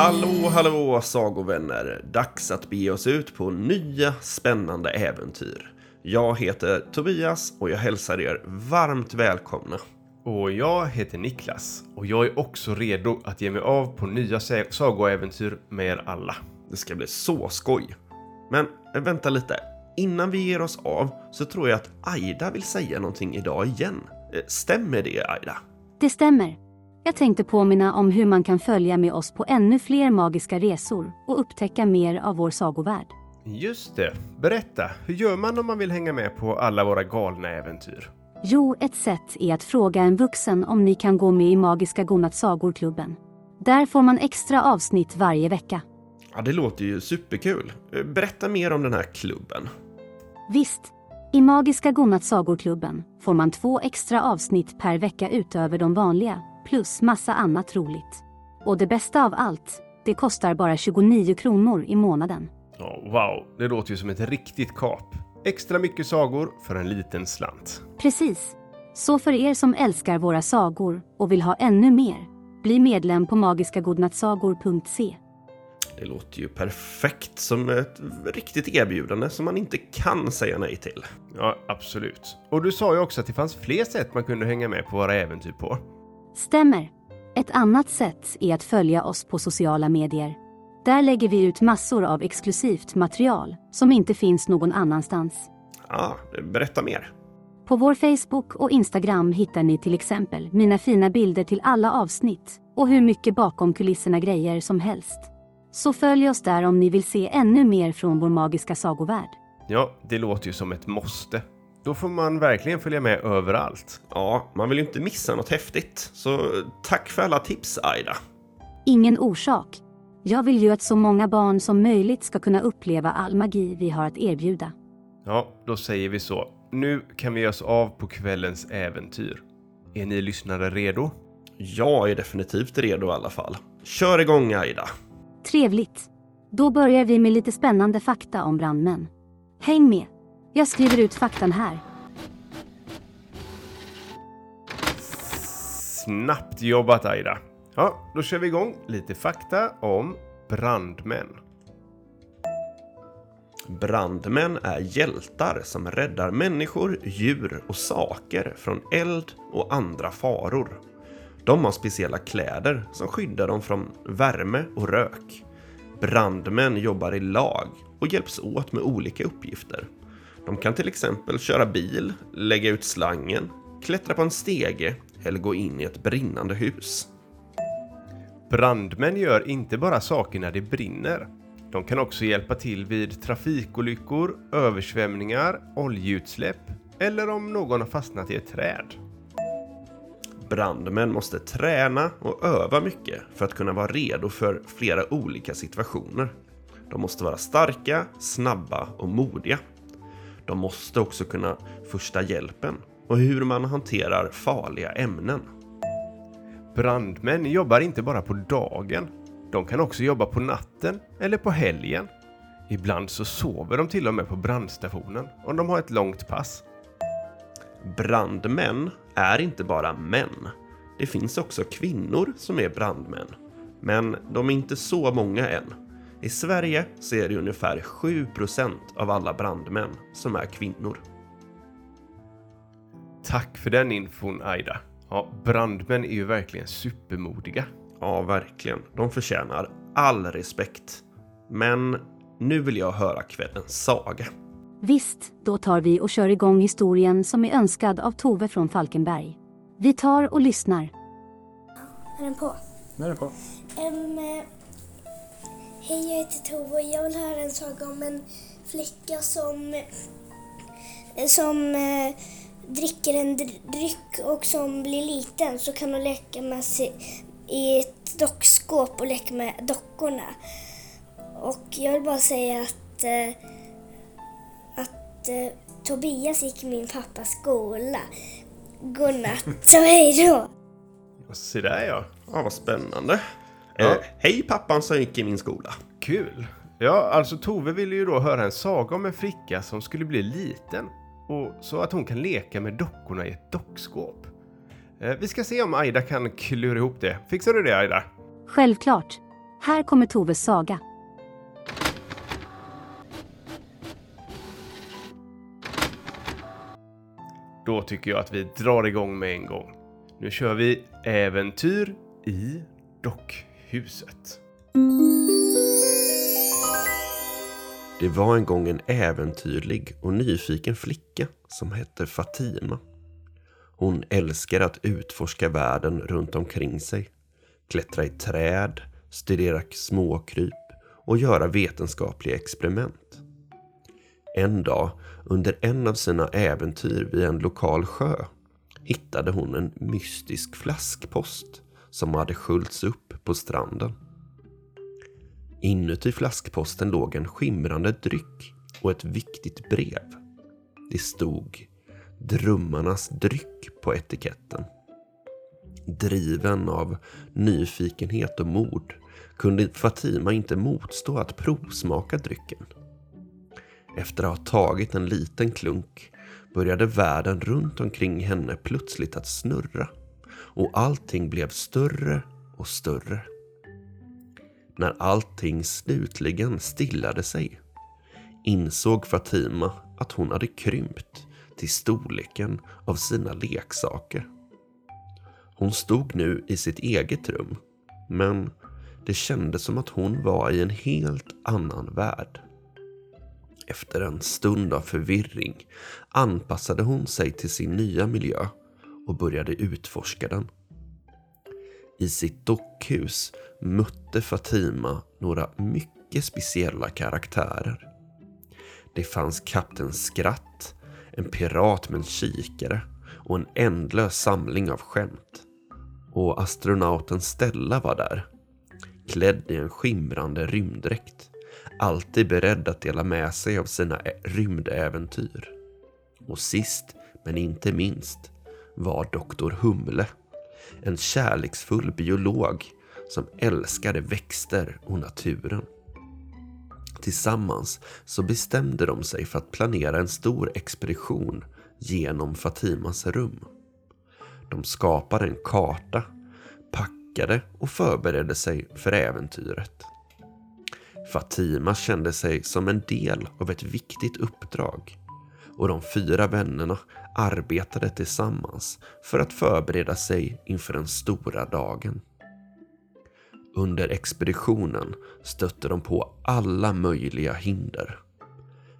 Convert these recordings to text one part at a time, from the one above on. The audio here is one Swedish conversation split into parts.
Hallå, hallå sagovänner! Dags att bege oss ut på nya spännande äventyr. Jag heter Tobias och jag hälsar er varmt välkomna. Och jag heter Niklas och jag är också redo att ge mig av på nya sagoäventyr med er alla. Det ska bli så skoj! Men vänta lite. Innan vi ger oss av så tror jag att Aida vill säga någonting idag igen. Eh, stämmer det Aida? Det stämmer. Jag tänkte påminna om hur man kan följa med oss på ännu fler magiska resor och upptäcka mer av vår sagovärld. Just det. Berätta, hur gör man om man vill hänga med på alla våra galna äventyr? Jo, ett sätt är att fråga en vuxen om ni kan gå med i Magiska Godnattsagor-klubben. Där får man extra avsnitt varje vecka. Ja, det låter ju superkul. Berätta mer om den här klubben. Visst. I Magiska Godnattsagor-klubben får man två extra avsnitt per vecka utöver de vanliga, plus massa annat roligt. Och det bästa av allt, det kostar bara 29 kronor i månaden. Oh, wow, det låter ju som ett riktigt kap. Extra mycket sagor för en liten slant. Precis. Så för er som älskar våra sagor och vill ha ännu mer, bli medlem på magiskagodnattsagor.se. Det låter ju perfekt som ett riktigt erbjudande som man inte kan säga nej till. Ja, absolut. Och du sa ju också att det fanns fler sätt man kunde hänga med på våra äventyr på. Stämmer. Ett annat sätt är att följa oss på sociala medier. Där lägger vi ut massor av exklusivt material som inte finns någon annanstans. Ja, berätta mer. På vår Facebook och Instagram hittar ni till exempel mina fina bilder till alla avsnitt och hur mycket bakom kulisserna grejer som helst. Så följ oss där om ni vill se ännu mer från vår magiska sagovärld. Ja, det låter ju som ett måste. Då får man verkligen följa med överallt. Ja, man vill ju inte missa något häftigt. Så tack för alla tips, Aida. Ingen orsak. Jag vill ju att så många barn som möjligt ska kunna uppleva all magi vi har att erbjuda. Ja, då säger vi så. Nu kan vi ge oss av på kvällens äventyr. Är ni lyssnare redo? Jag är definitivt redo i alla fall. Kör igång Aida! Trevligt. Då börjar vi med lite spännande fakta om brandmän. Häng med! Jag skriver ut faktan här. Snabbt jobbat Aida. Ja, då kör vi igång lite fakta om brandmän. Brandmän är hjältar som räddar människor, djur och saker från eld och andra faror. De har speciella kläder som skyddar dem från värme och rök. Brandmän jobbar i lag och hjälps åt med olika uppgifter. De kan till exempel köra bil, lägga ut slangen, klättra på en stege eller gå in i ett brinnande hus. Brandmän gör inte bara saker när det brinner. De kan också hjälpa till vid trafikolyckor, översvämningar, oljeutsläpp eller om någon har fastnat i ett träd. Brandmän måste träna och öva mycket för att kunna vara redo för flera olika situationer. De måste vara starka, snabba och modiga. De måste också kunna första hjälpen och hur man hanterar farliga ämnen. Brandmän jobbar inte bara på dagen. De kan också jobba på natten eller på helgen. Ibland så sover de till och med på brandstationen om de har ett långt pass. Brandmän är inte bara män. Det finns också kvinnor som är brandmän. Men de är inte så många än. I Sverige så är det ungefär 7% av alla brandmän som är kvinnor. Tack för den infon Aida. Ja, brandmän är ju verkligen supermodiga. Ja, verkligen. De förtjänar all respekt. Men nu vill jag höra kvällens saga. Visst, då tar vi och kör igång historien som är önskad av Tove från Falkenberg. Vi tar och lyssnar. Är den på? Nu är den på. Um, hej, jag heter Tove och jag vill höra en saga om en flicka som, som uh, dricker en dryck och som blir liten så kan hon leka med sig i ett dockskåp och leka med dockorna. Och jag vill bara säga att, uh, att uh, Tobias gick i min pappas skola. Godnatt och hej då! Se där ja. Ja, vad spännande. Ja. Eh, hej pappan som gick i min skola. Kul! Ja, alltså Tove ville ju då höra en saga om en flicka som skulle bli liten och så att hon kan leka med dockorna i ett dockskåp. Eh, vi ska se om Aida kan klura ihop det. Fixar du det Aida? Självklart. Här kommer Toves saga. Då tycker jag att vi drar igång med en gång. Nu kör vi Äventyr i huset. Det var en gång en äventyrlig och nyfiken flicka som hette Fatima. Hon älskade att utforska världen runt omkring sig. Klättra i träd, studera småkryp och göra vetenskapliga experiment. En dag under en av sina äventyr vid en lokal sjö hittade hon en mystisk flaskpost som hade sköljts upp på stranden. Inuti flaskposten låg en skimrande dryck och ett viktigt brev. Det stod Drömmarnas dryck på etiketten. Driven av nyfikenhet och mod kunde Fatima inte motstå att provsmaka drycken. Efter att ha tagit en liten klunk började världen runt omkring henne plötsligt att snurra och allting blev större och större. När allting slutligen stillade sig insåg Fatima att hon hade krympt till storleken av sina leksaker. Hon stod nu i sitt eget rum, men det kändes som att hon var i en helt annan värld. Efter en stund av förvirring anpassade hon sig till sin nya miljö och började utforska den. I sitt dockhus mötte Fatima några mycket speciella karaktärer. Det fanns Kapten Skratt, en pirat med en kikare och en ändlös samling av skämt. Och astronauten Stella var där, klädd i en skimrande rymddräkt. Alltid beredd att dela med sig av sina rymdäventyr. Och sist, men inte minst, var Doktor Humle. En kärleksfull biolog som älskade växter och naturen. Tillsammans så bestämde de sig för att planera en stor expedition genom Fatimas rum. De skapade en karta, packade och förberedde sig för äventyret. Fatima kände sig som en del av ett viktigt uppdrag och de fyra vännerna arbetade tillsammans för att förbereda sig inför den stora dagen. Under expeditionen stötte de på alla möjliga hinder.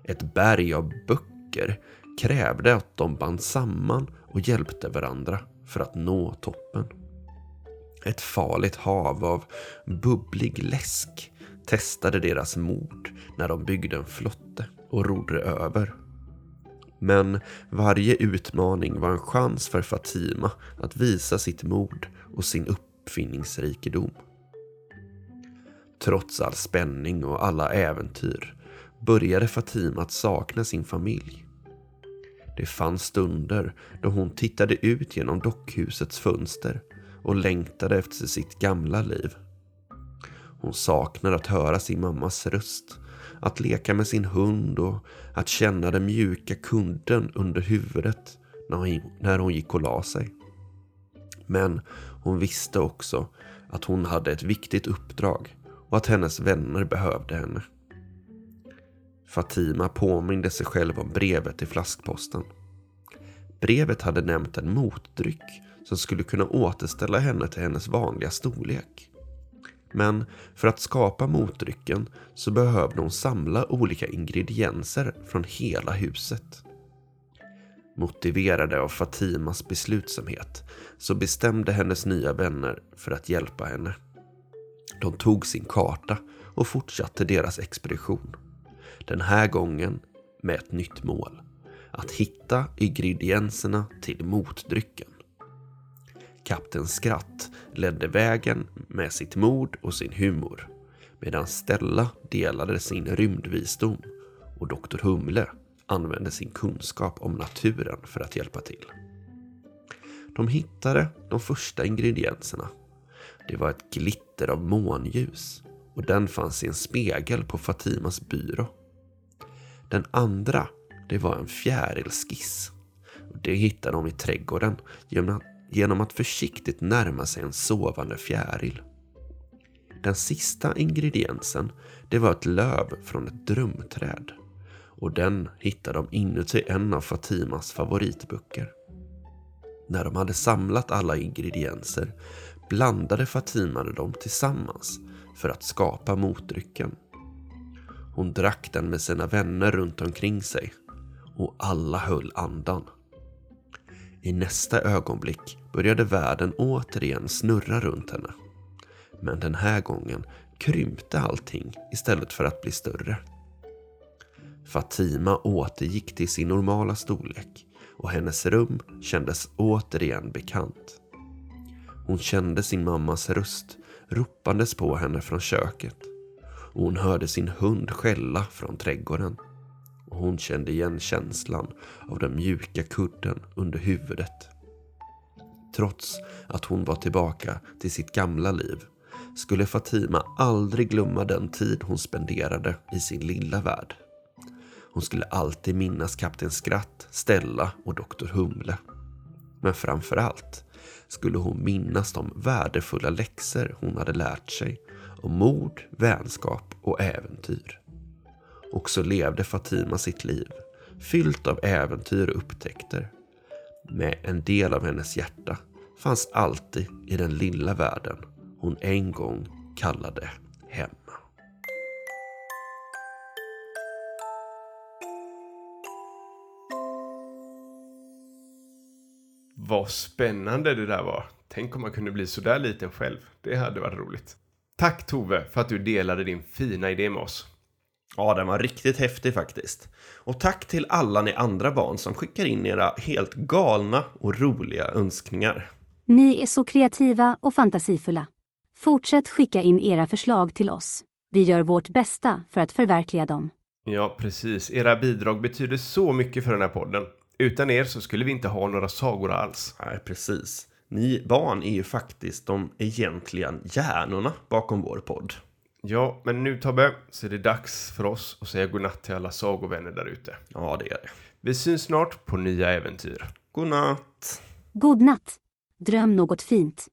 Ett berg av böcker krävde att de band samman och hjälpte varandra för att nå toppen. Ett farligt hav av bubblig läsk testade deras mod när de byggde en flotte och rodde över. Men varje utmaning var en chans för Fatima att visa sitt mod och sin uppfinningsrikedom. Trots all spänning och alla äventyr började Fatima att sakna sin familj. Det fanns stunder då hon tittade ut genom dockhusets fönster och längtade efter sitt gamla liv. Hon saknade att höra sin mammas röst, att leka med sin hund och att känna den mjuka kudden under huvudet när hon gick och la sig. Men hon visste också att hon hade ett viktigt uppdrag och att hennes vänner behövde henne. Fatima påminde sig själv om brevet i flaskposten. Brevet hade nämnt en motdryck som skulle kunna återställa henne till hennes vanliga storlek. Men för att skapa motdrycken så behövde hon samla olika ingredienser från hela huset. Motiverade av Fatimas beslutsamhet så bestämde hennes nya vänner för att hjälpa henne. De tog sin karta och fortsatte deras expedition. Den här gången med ett nytt mål. Att hitta ingredienserna till motdrycken. Kapten Skratt ledde vägen med sitt mod och sin humor. Medan Stella delade sin rymdvisdom och Doktor Humle använde sin kunskap om naturen för att hjälpa till. De hittade de första ingredienserna. Det var ett glitter av månljus och den fanns i en spegel på Fatimas byrå. Den andra, det var en fjärilskiss. Det hittade de i trädgården genom att, genom att försiktigt närma sig en sovande fjäril. Den sista ingrediensen, det var ett löv från ett drömträd. Och den hittade de inuti en av Fatimas favoritböcker. När de hade samlat alla ingredienser blandade Fatima dem tillsammans för att skapa motdrycken. Hon drack den med sina vänner runt omkring sig och alla höll andan. I nästa ögonblick började världen återigen snurra runt henne. Men den här gången krympte allting istället för att bli större. Fatima återgick till sin normala storlek och hennes rum kändes återigen bekant. Hon kände sin mammas röst ropandes på henne från köket och hon hörde sin hund skälla från trädgården. Och hon kände igen känslan av den mjuka kudden under huvudet. Trots att hon var tillbaka till sitt gamla liv skulle Fatima aldrig glömma den tid hon spenderade i sin lilla värld. Hon skulle alltid minnas Kapten Skratt, Stella och Doktor Humle. Men framför allt skulle hon minnas de värdefulla läxor hon hade lärt sig om mod, vänskap och äventyr. Och så levde Fatima sitt liv, fyllt av äventyr och upptäckter. Med en del av hennes hjärta fanns alltid i den lilla världen hon en gång kallade hem. Vad spännande det där var. Tänk om man kunde bli så där liten själv. Det hade varit roligt. Tack Tove för att du delade din fina idé med oss. Ja, den var riktigt häftig faktiskt. Och tack till alla ni andra barn som skickar in era helt galna och roliga önskningar. Ni är så kreativa och fantasifulla. Fortsätt skicka in era förslag till oss. Vi gör vårt bästa för att förverkliga dem. Ja, precis. Era bidrag betyder så mycket för den här podden. Utan er så skulle vi inte ha några sagor alls. Nej, precis. Ni barn är ju faktiskt de egentliga hjärnorna bakom vår podd. Ja, men nu Tobbe, så är det dags för oss att säga godnatt till alla sagovänner där ute. Ja, det är det. Vi syns snart på nya äventyr. God natt! God natt. Dröm något fint.